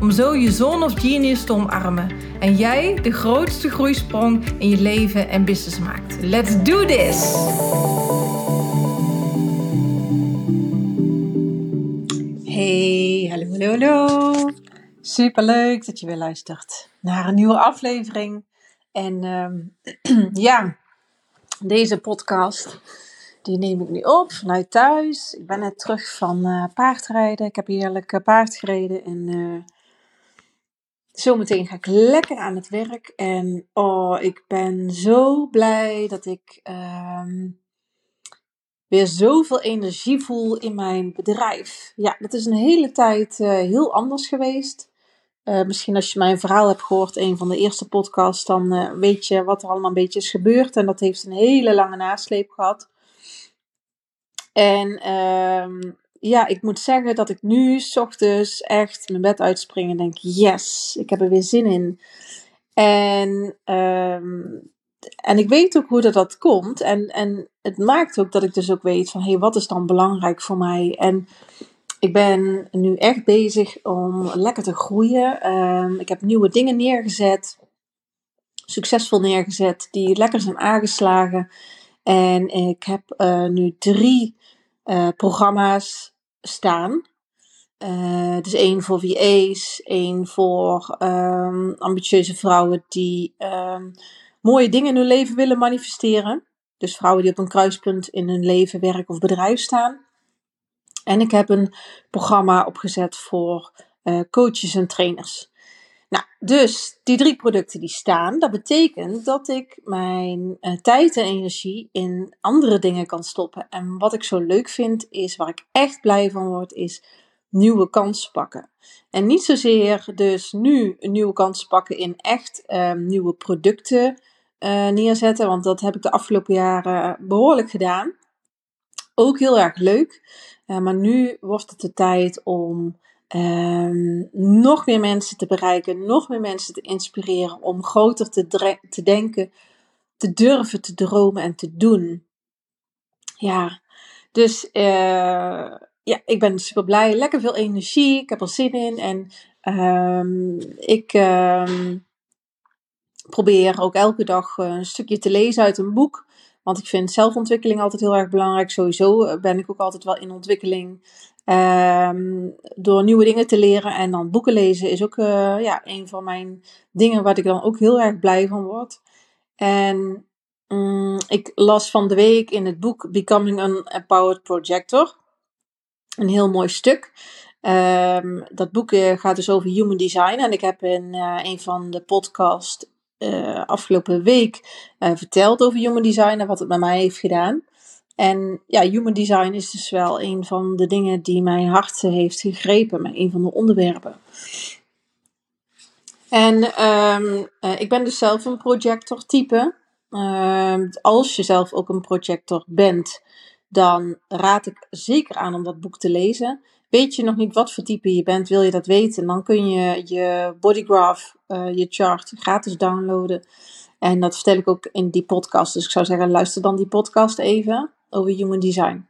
om zo je zone of genius te omarmen en jij de grootste groeisprong in je leven en business maakt. Let's do this! Hey, hallo, hallo, hallo. Super leuk dat je weer luistert naar een nieuwe aflevering. En ehm, ja, deze podcast die neem ik nu op vanuit thuis. Ik ben net terug van uh, paardrijden. Ik heb heerlijk uh, paard gereden en uh, Zometeen ga ik lekker aan het werk. En oh, ik ben zo blij dat ik um, weer zoveel energie voel in mijn bedrijf. Ja, dat is een hele tijd uh, heel anders geweest. Uh, misschien als je mijn verhaal hebt gehoord, een van de eerste podcasts, dan uh, weet je wat er allemaal een beetje is gebeurd. En dat heeft een hele lange nasleep gehad. En um, ja, ik moet zeggen dat ik nu s ochtends echt mijn bed uitspring en denk: yes, ik heb er weer zin in. En, um, en ik weet ook hoe dat, dat komt. En, en het maakt ook dat ik dus ook weet van: hé, hey, wat is dan belangrijk voor mij? En ik ben nu echt bezig om lekker te groeien. Um, ik heb nieuwe dingen neergezet, succesvol neergezet, die lekker zijn aangeslagen. En ik heb uh, nu drie uh, programma's staan. Uh, dus één voor VA's, één voor um, ambitieuze vrouwen die um, mooie dingen in hun leven willen manifesteren. Dus vrouwen die op een kruispunt in hun leven, werk of bedrijf staan. En ik heb een programma opgezet voor uh, coaches en trainers. Nou, dus die drie producten die staan, dat betekent dat ik mijn uh, tijd en energie in andere dingen kan stoppen. En wat ik zo leuk vind is, waar ik echt blij van word, is nieuwe kansen pakken. En niet zozeer dus nu een nieuwe kansen pakken in echt uh, nieuwe producten uh, neerzetten, want dat heb ik de afgelopen jaren behoorlijk gedaan. Ook heel erg leuk. Uh, maar nu wordt het de tijd om Um, nog meer mensen te bereiken, nog meer mensen te inspireren om groter te, denken, te durven te dromen en te doen. Ja, dus uh, ja, ik ben super blij. Lekker veel energie. Ik heb er zin in. En um, ik um, probeer ook elke dag een stukje te lezen uit een boek. Want ik vind zelfontwikkeling altijd heel erg belangrijk. Sowieso ben ik ook altijd wel in ontwikkeling. Um, door nieuwe dingen te leren en dan boeken lezen is ook uh, ja, een van mijn dingen waar ik dan ook heel erg blij van word. En um, ik las van de week in het boek Becoming an Empowered Projector. Een heel mooi stuk. Um, dat boek uh, gaat dus over human design. En ik heb in een van de podcasts uh, afgelopen week verteld over human design en wat het met mij heeft gedaan. En ja, human design is dus wel een van de dingen die mijn hart heeft gegrepen, met een van de onderwerpen. En um, uh, ik ben dus zelf een projector type. Uh, als je zelf ook een projector bent, dan raad ik zeker aan om dat boek te lezen. Weet je nog niet wat voor type je bent, wil je dat weten, dan kun je je bodygraph, uh, je chart, gratis downloaden. En dat vertel ik ook in die podcast. Dus ik zou zeggen, luister dan die podcast even over human design.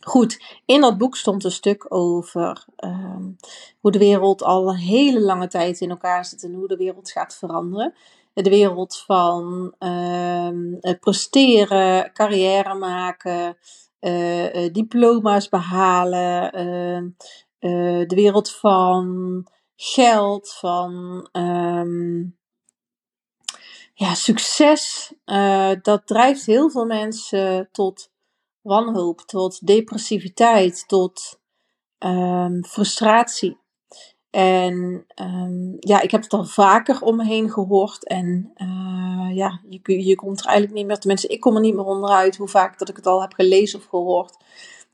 Goed, in dat boek stond een stuk over um, hoe de wereld al een hele lange tijd in elkaar zit en hoe de wereld gaat veranderen. De wereld van um, presteren, carrière maken, uh, uh, diploma's behalen, uh, de wereld van geld, van um, ja, succes, dat drijft heel veel mensen tot wanhoop, tot depressiviteit, tot um, frustratie. En um, ja, ik heb het al vaker om me heen gehoord. En uh, ja, je, je komt er eigenlijk niet meer, tenminste, ik kom er niet meer onderuit hoe vaak dat ik het al heb gelezen of gehoord.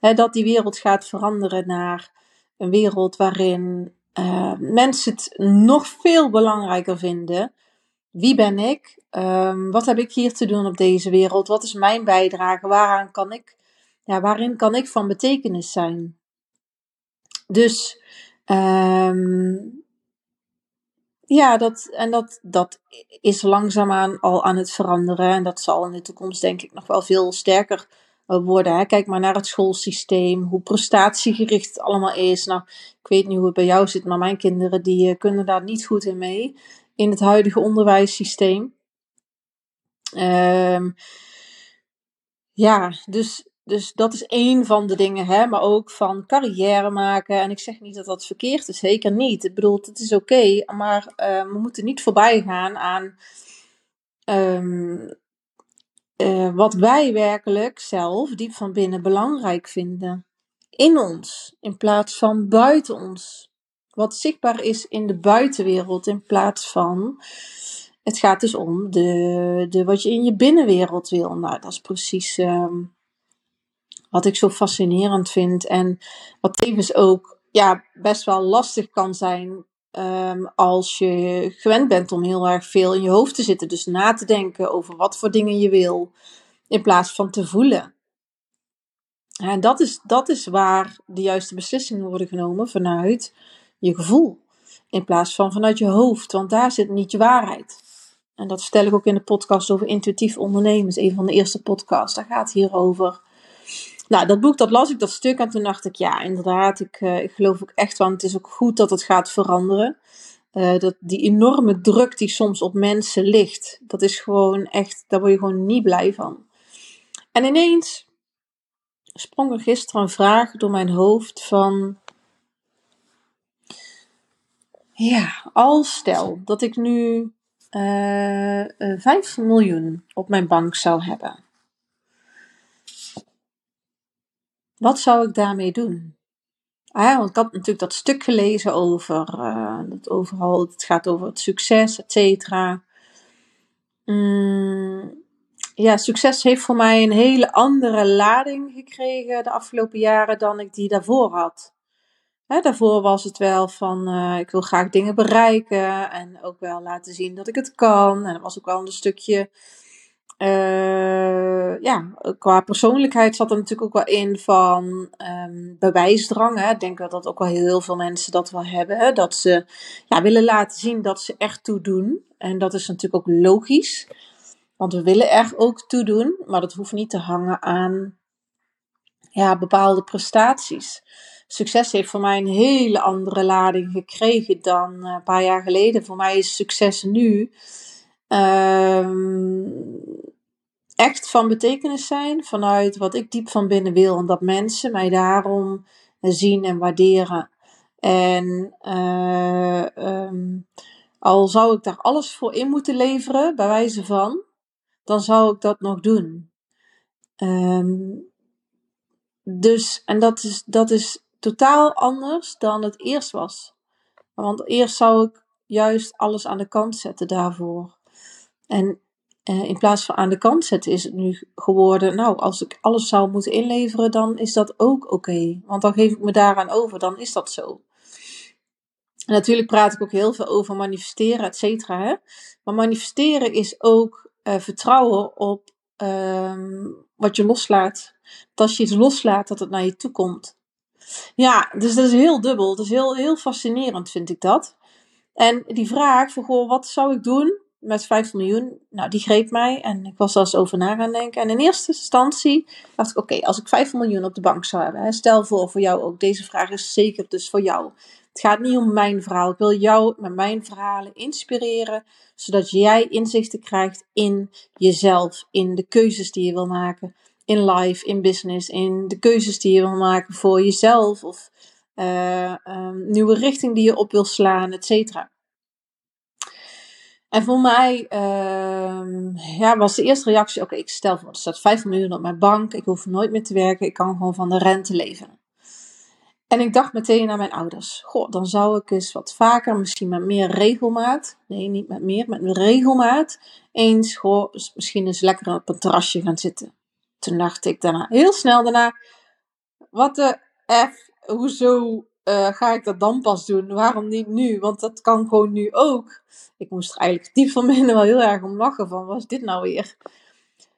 Hè, dat die wereld gaat veranderen naar een wereld waarin uh, mensen het nog veel belangrijker vinden. Wie ben ik? Um, wat heb ik hier te doen op deze wereld? Wat is mijn bijdrage? Waaraan kan ik, ja, waarin kan ik van betekenis zijn? Dus um, ja, dat, en dat, dat is langzaamaan al aan het veranderen. En dat zal in de toekomst denk ik nog wel veel sterker worden. Hè. Kijk maar naar het schoolsysteem, hoe prestatiegericht het allemaal is. Nou, ik weet niet hoe het bij jou zit, maar mijn kinderen die eh, kunnen daar niet goed in mee. In het huidige onderwijssysteem. Um, ja, dus dus dat is één van de dingen, hè? maar ook van carrière maken. En ik zeg niet dat dat verkeerd is, zeker niet. Ik bedoel, het is oké, maar uh, we moeten niet voorbij gaan aan um, uh, wat wij werkelijk zelf diep van binnen belangrijk vinden. In ons, in plaats van buiten ons. Wat zichtbaar is in de buitenwereld, in plaats van. Het gaat dus om de, de, wat je in je binnenwereld wil. Nou, dat is precies. Um, wat ik zo fascinerend vind. En wat tevens ook ja, best wel lastig kan zijn um, als je gewend bent om heel erg veel in je hoofd te zitten. Dus na te denken over wat voor dingen je wil, in plaats van te voelen. En dat is, dat is waar de juiste beslissingen worden genomen vanuit je gevoel. In plaats van vanuit je hoofd, want daar zit niet je waarheid. En dat vertel ik ook in de podcast over intuïtief ondernemen. een van de eerste podcasts. Daar gaat het hier over. Nou, dat boek, dat las ik, dat stuk. En toen dacht ik, ja, inderdaad, ik, uh, ik geloof ook echt, want het is ook goed dat het gaat veranderen. Uh, dat die enorme druk die soms op mensen ligt, dat is gewoon echt, daar word je gewoon niet blij van. En ineens sprong er gisteren een vraag door mijn hoofd van, ja, als stel dat ik nu uh, uh, 5 miljoen op mijn bank zou hebben. Wat zou ik daarmee doen? Ah want ik had natuurlijk dat stuk gelezen over uh, dat overal, het gaat over het succes, et cetera. Mm, ja, succes heeft voor mij een hele andere lading gekregen de afgelopen jaren dan ik die daarvoor had. Hè, daarvoor was het wel van uh, ik wil graag dingen bereiken en ook wel laten zien dat ik het kan. En dat was ook wel een stukje uh, ja, qua persoonlijkheid zat er natuurlijk ook wel in van um, bewijsdrang. Hè. Ik denk dat dat ook wel heel veel mensen dat wel hebben. Hè. Dat ze ja, willen laten zien dat ze echt toe doen. En dat is natuurlijk ook logisch. Want we willen er ook toe doen. Maar dat hoeft niet te hangen aan ja, bepaalde prestaties. Succes heeft voor mij een hele andere lading gekregen dan uh, een paar jaar geleden. Voor mij is succes nu echt van betekenis zijn vanuit wat ik diep van binnen wil. En dat mensen mij daarom zien en waarderen. En uh, um, al zou ik daar alles voor in moeten leveren, bij wijze van, dan zou ik dat nog doen. Um, dus, en dat is, dat is totaal anders dan het eerst was. Want eerst zou ik juist alles aan de kant zetten daarvoor. En uh, in plaats van aan de kant zetten is het nu geworden, nou, als ik alles zou moeten inleveren, dan is dat ook oké. Want dan geef ik me daaraan over, dan is dat zo. Natuurlijk praat ik ook heel veel over manifesteren, et cetera. Hè? Maar manifesteren is ook uh, vertrouwen op um, wat je loslaat. Dat als je iets loslaat, dat het naar je toe komt. Ja, dus dat is heel dubbel. Dat is heel, heel fascinerend, vind ik dat. En die vraag van, goh, wat zou ik doen met 5 miljoen, nou, die greep mij en ik was er eens over na gaan denken. En in eerste instantie dacht ik, oké, als ik 5 miljoen op de bank zou hebben, hè, stel voor voor jou ook, deze vraag is zeker dus voor jou. Het gaat niet om mijn verhaal. Ik wil jou met mijn verhalen inspireren, zodat jij inzichten krijgt in jezelf, in de keuzes die je wil maken, in life, in business, in de keuzes die je wil maken voor jezelf of uh, um, nieuwe richting die je op wil slaan, et cetera. En voor mij uh, ja, was de eerste reactie: oké, ik stel voor, er staat 5 miljoen op mijn bank, ik hoef nooit meer te werken, ik kan gewoon van de rente leven. En ik dacht meteen aan mijn ouders: goh, dan zou ik eens wat vaker, misschien met meer regelmaat, nee, niet met meer, met regelmaat, eens, goh, misschien eens lekker op een terrasje gaan zitten. Toen dacht ik daarna, heel snel daarna: wat de F, hoezo eh, ga ik dat dan pas doen? Waarom niet nu? Want dat kan gewoon nu ook. Ik moest er eigenlijk diep van binnen wel heel erg om lachen van, wat is dit nou weer?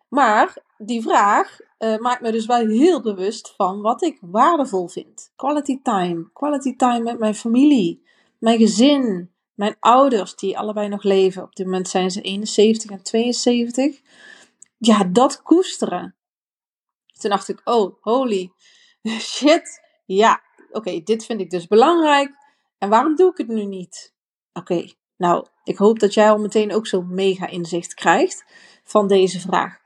Maar die vraag uh, maakt me dus wel heel bewust van wat ik waardevol vind. Quality time. Quality time met mijn familie, mijn gezin, mijn ouders die allebei nog leven. Op dit moment zijn ze 71 en 72. Ja, dat koesteren. Toen dacht ik, oh, holy shit. Ja, oké, dit vind ik dus belangrijk. En waarom doe ik het nu niet? Oké, nou, ik hoop dat jij al meteen ook zo'n mega inzicht krijgt van deze vraag.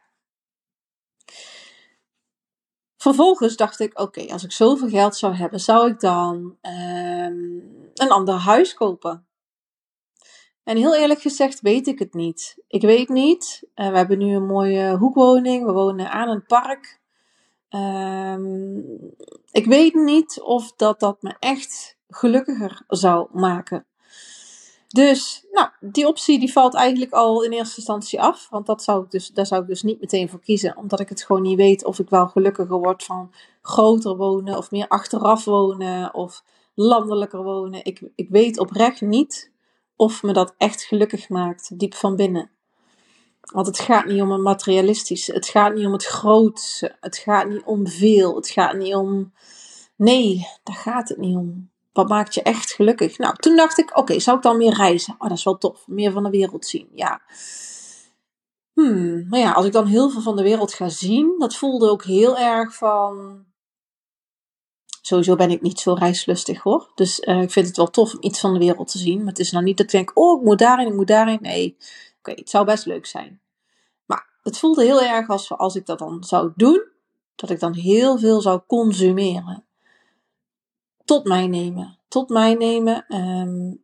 Vervolgens dacht ik, oké, als ik zoveel geld zou hebben, zou ik dan um, een ander huis kopen? En heel eerlijk gezegd weet ik het niet. Ik weet niet. Uh, we hebben nu een mooie hoekwoning. We wonen aan een park. Um, ik weet niet of dat, dat me echt gelukkiger zou maken. Dus, nou, die optie die valt eigenlijk al in eerste instantie af. Want dat zou ik dus, daar zou ik dus niet meteen voor kiezen. Omdat ik het gewoon niet weet of ik wel gelukkiger word van groter wonen. Of meer achteraf wonen. Of landelijker wonen. Ik, ik weet oprecht niet of me dat echt gelukkig maakt. Diep van binnen. Want het gaat niet om een materialistische. Het gaat niet om het grootste. Het gaat niet om veel. Het gaat niet om. Nee, daar gaat het niet om. Wat maakt je echt gelukkig? Nou, toen dacht ik, oké, zou ik dan meer reizen? Oh, dat is wel tof. Meer van de wereld zien. Ja. Hmm, maar ja, als ik dan heel veel van de wereld ga zien, dat voelde ook heel erg van. Sowieso ben ik niet zo reislustig hoor. Dus uh, ik vind het wel tof om iets van de wereld te zien. Maar het is nou niet dat ik denk, oh, ik moet daarin, ik moet daarin. Nee, oké, het zou best leuk zijn. Maar het voelde heel erg als als ik dat dan zou doen, dat ik dan heel veel zou consumeren tot mij nemen. Tot mij nemen. Um,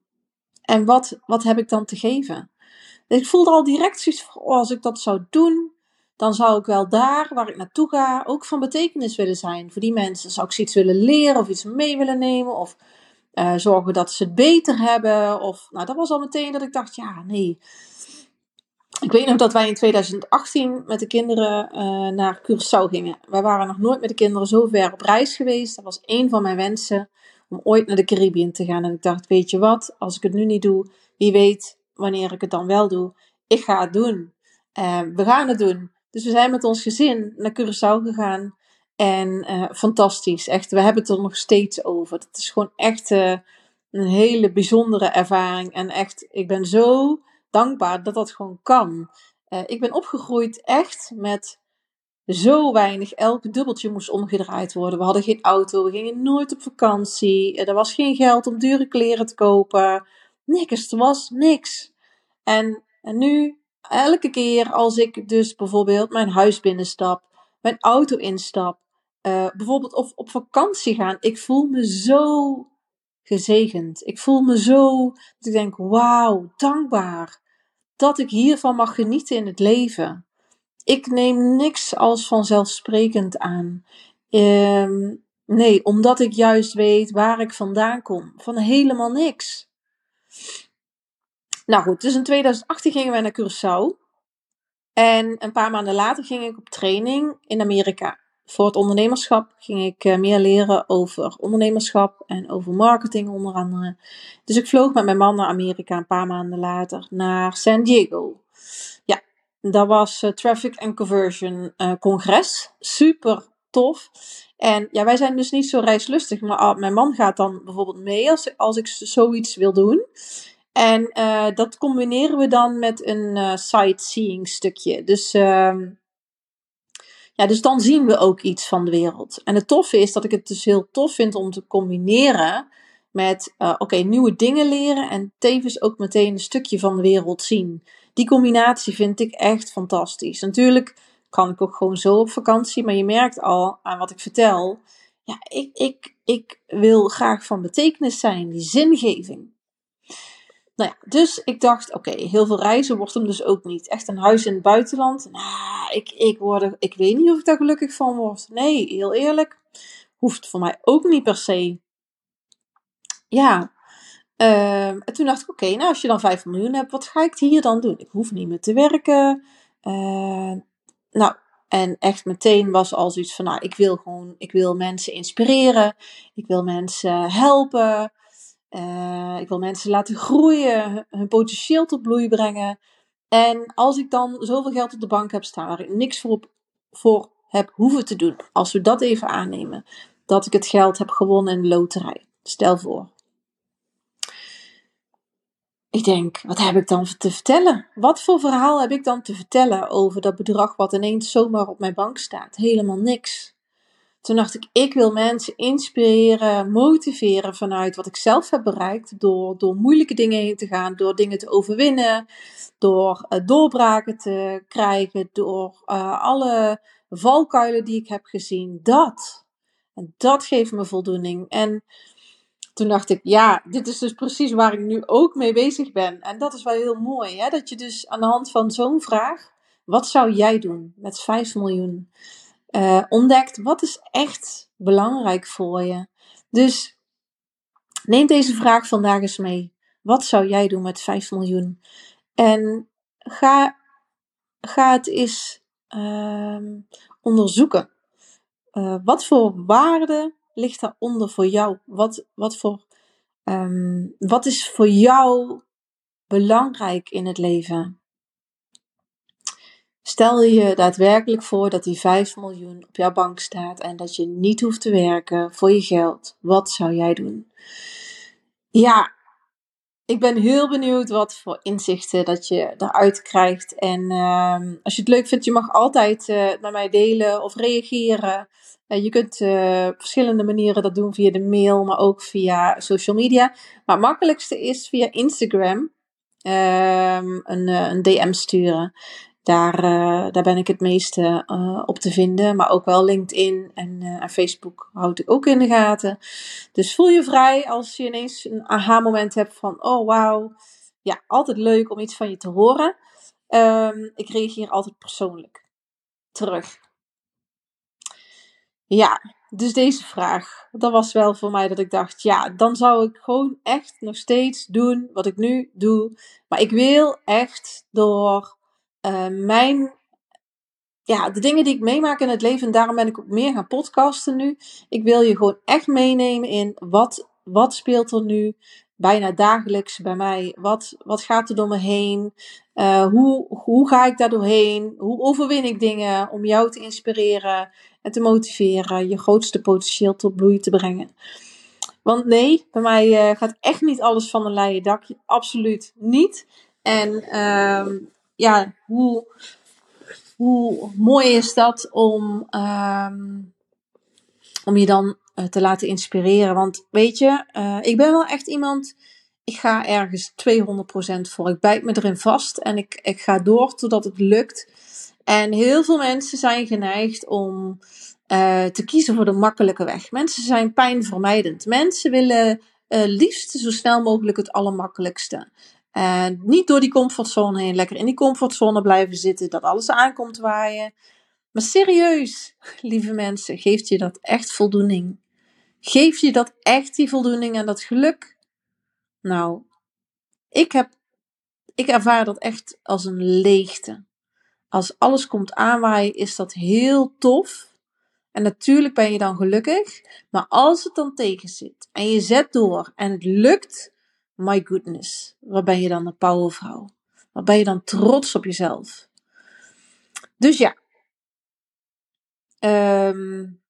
en wat, wat heb ik dan te geven? ik voelde al direct zoiets oh, als ik dat zou doen, dan zou ik wel daar waar ik naartoe ga ook van betekenis willen zijn. Voor die mensen zou ik ze iets willen leren of iets mee willen nemen of uh, zorgen dat ze het beter hebben. Of, nou, dat was al meteen dat ik dacht, ja, nee, ik weet nog dat wij in 2018 met de kinderen uh, naar Curaçao gingen. Wij waren nog nooit met de kinderen zo ver op reis geweest. Dat was één van mijn wensen om ooit naar de Caribbean te gaan. En ik dacht, weet je wat, als ik het nu niet doe, wie weet wanneer ik het dan wel doe. Ik ga het doen. Uh, we gaan het doen. Dus we zijn met ons gezin naar Curaçao gegaan. En uh, fantastisch, echt. We hebben het er nog steeds over. Het is gewoon echt een hele bijzondere ervaring. En echt, ik ben zo dankbaar dat dat gewoon kan. Uh, ik ben opgegroeid echt met zo weinig. Elk dubbeltje moest omgedraaid worden. We hadden geen auto, we gingen nooit op vakantie. Er was geen geld om dure kleren te kopen. Niks, er was niks. En, en nu, elke keer als ik dus bijvoorbeeld mijn huis binnenstap, mijn auto instap, uh, bijvoorbeeld of op vakantie gaan, ik voel me zo gezegend. Ik voel me zo dat ik denk: wauw, dankbaar dat ik hiervan mag genieten in het leven. Ik neem niks als vanzelfsprekend aan. Um, nee, omdat ik juist weet waar ik vandaan kom. Van helemaal niks. Nou goed, dus in 2018 gingen wij naar Curaçao. En een paar maanden later ging ik op training in Amerika voor het ondernemerschap ging ik eh, meer leren over ondernemerschap en over marketing onder andere. Dus ik vloog met mijn man naar Amerika een paar maanden later naar San Diego. Ja, dat was uh, Traffic and Conversion uh, congres. Super tof. En ja, wij zijn dus niet zo reislustig, maar ah, mijn man gaat dan bijvoorbeeld mee als, als ik zoiets wil doen. En dat combineren we dan met een sightseeing stukje. Dus ehm, ja, dus dan zien we ook iets van de wereld. En het toffe is dat ik het dus heel tof vind om te combineren met, uh, oké, nieuwe dingen leren en tevens ook meteen een stukje van de wereld zien. Die combinatie vind ik echt fantastisch. Natuurlijk kan ik ook gewoon zo op vakantie, maar je merkt al aan wat ik vertel. Ja, ik, ik, ik wil graag van betekenis zijn, die zingeving. Nou ja, dus ik dacht, oké, heel veel reizen wordt hem dus ook niet. Echt een huis in het buitenland. Nou, ik, ik, word ik weet niet of ik daar gelukkig van word. Nee, heel eerlijk. Hoeft voor mij ook niet per se. Ja. Ehm, en toen dacht ik, oké, nou als je dan 5 miljoen hebt, wat ga ik hier dan doen? Ik hoef niet meer te werken. Uh, nou, En echt meteen was al zoiets van, nou, ik wil gewoon, ik wil mensen inspireren. Ik wil mensen helpen. Uh, ik wil mensen laten groeien, hun potentieel tot bloei brengen. En als ik dan zoveel geld op de bank heb staan waar ik niks voor, op, voor heb hoeven te doen, als we dat even aannemen, dat ik het geld heb gewonnen in de loterij. Stel voor. Ik denk, wat heb ik dan te vertellen? Wat voor verhaal heb ik dan te vertellen over dat bedrag wat ineens zomaar op mijn bank staat? Helemaal niks. Toen dacht ik, ik wil mensen inspireren, motiveren vanuit wat ik zelf heb bereikt. Door, door moeilijke dingen heen te gaan, door dingen te overwinnen, door uh, doorbraken te krijgen, door uh, alle valkuilen die ik heb gezien. Dat. En dat geeft me voldoening. En toen dacht ik, ja, dit is dus precies waar ik nu ook mee bezig ben. En dat is wel heel mooi, hè? dat je dus aan de hand van zo'n vraag, wat zou jij doen met 5 miljoen? Uh, ontdekt wat is echt belangrijk voor je. Dus neem deze vraag vandaag eens mee. Wat zou jij doen met 5 miljoen? En ga, ga het eens uh, onderzoeken. Uh, wat voor waarde ligt daaronder voor jou? Wat, wat, voor, um, wat is voor jou belangrijk in het leven? Stel je daadwerkelijk voor dat die 5 miljoen op jouw bank staat en dat je niet hoeft te werken voor je geld. Wat zou jij doen? Ja, ik ben heel benieuwd wat voor inzichten dat je eruit krijgt. En uh, als je het leuk vindt, je mag altijd uh, naar mij delen of reageren. Uh, je kunt uh, op verschillende manieren dat doen via de mail, maar ook via social media. Maar het makkelijkste is via Instagram ehm, een, een DM sturen. Daar, uh, daar ben ik het meeste uh, op te vinden. Maar ook wel LinkedIn en, uh, en, Facebook houd ik ook in de gaten. Dus voel je vrij als je ineens een aha-moment hebt van: oh wauw. Ja, altijd leuk om iets van je te horen. Um, ik reageer altijd persoonlijk terug. Ja, dus deze vraag. Dat was wel voor mij dat ik dacht: ja, dan zou ik gewoon echt nog steeds doen wat ik nu doe. Maar ik wil echt door uh, mijn, ja, de dingen die ik meemaak in het leven. En daarom ben ik ook meer gaan podcasten nu. Ik wil je gewoon echt meenemen in wat, wat speelt er nu bijna dagelijks bij mij. Wat, wat gaat er door me heen? Uh, hoe, hoe ga ik daar doorheen? Hoe overwin ik dingen om jou te inspireren en te motiveren, je grootste potentieel tot bloei te brengen? Want nee, bij mij uh, gaat echt niet alles van een leien dakje. Absoluut niet. En uh, ja, hoe, hoe mooi is dat om, um, om je dan uh, te laten inspireren. Want weet je, uh, ik ben wel echt iemand, ik ga ergens 200% voor. Ik bijt me erin vast en ik, ik ga door totdat het lukt. En heel veel mensen zijn geneigd om uh, te kiezen voor de makkelijke weg. Mensen zijn pijnvermijdend. Mensen willen uh, liefst zo snel mogelijk het allermakkelijkste. En niet door die comfortzone heen, lekker in die comfortzone blijven zitten, dat alles aankomt waaien. Maar serieus, lieve mensen, geeft je dat echt voldoening? Geeft je dat echt die voldoening en dat geluk? Nou, ik, heb, ik ervaar dat echt als een leegte. Als alles komt aanwaaien, is dat heel tof. En natuurlijk ben je dan gelukkig. Maar als het dan tegen zit en je zet door en het lukt, my goodness, wat ben je dan een powervrouw? Wat ben je dan trots op jezelf? Dus ja. Um,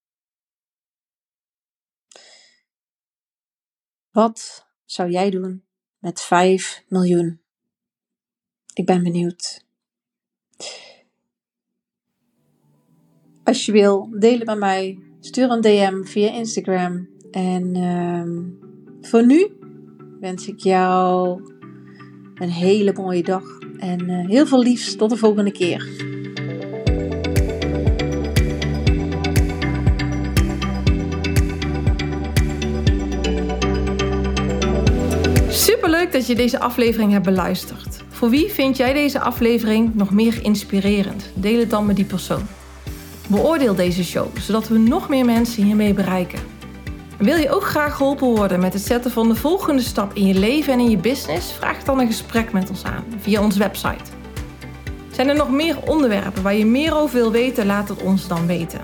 wat zou jij doen met 5 miljoen? Ik ben benieuwd. Als je wil, deel het met mij. Stuur een DM via Instagram. En um, voor nu wens ik jou een hele mooie dag en uh, heel veel liefs. Tot de volgende keer. Superleuk dat je deze aflevering hebt beluisterd. Voor wie vind jij deze aflevering nog meer inspirerend? Deel het dan met die persoon. Beoordeel deze show, zodat we nog meer mensen hiermee bereiken. Wil je ook graag geholpen worden met het zetten van de volgende stap in je leven en in je business? Vraag dan een gesprek met ons aan via onze website. Zijn er nog meer onderwerpen waar je meer over wil weten? Laat het ons dan weten.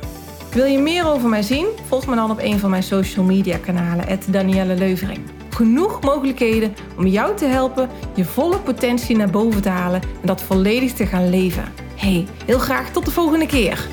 Wil je meer over mij zien? Volg me dan op een van mijn social media kanalen, Danielle Leuvering. Genoeg mogelijkheden om jou te helpen je volle potentie naar boven te halen en dat volledig te gaan leven. Hey, heel graag tot de volgende keer.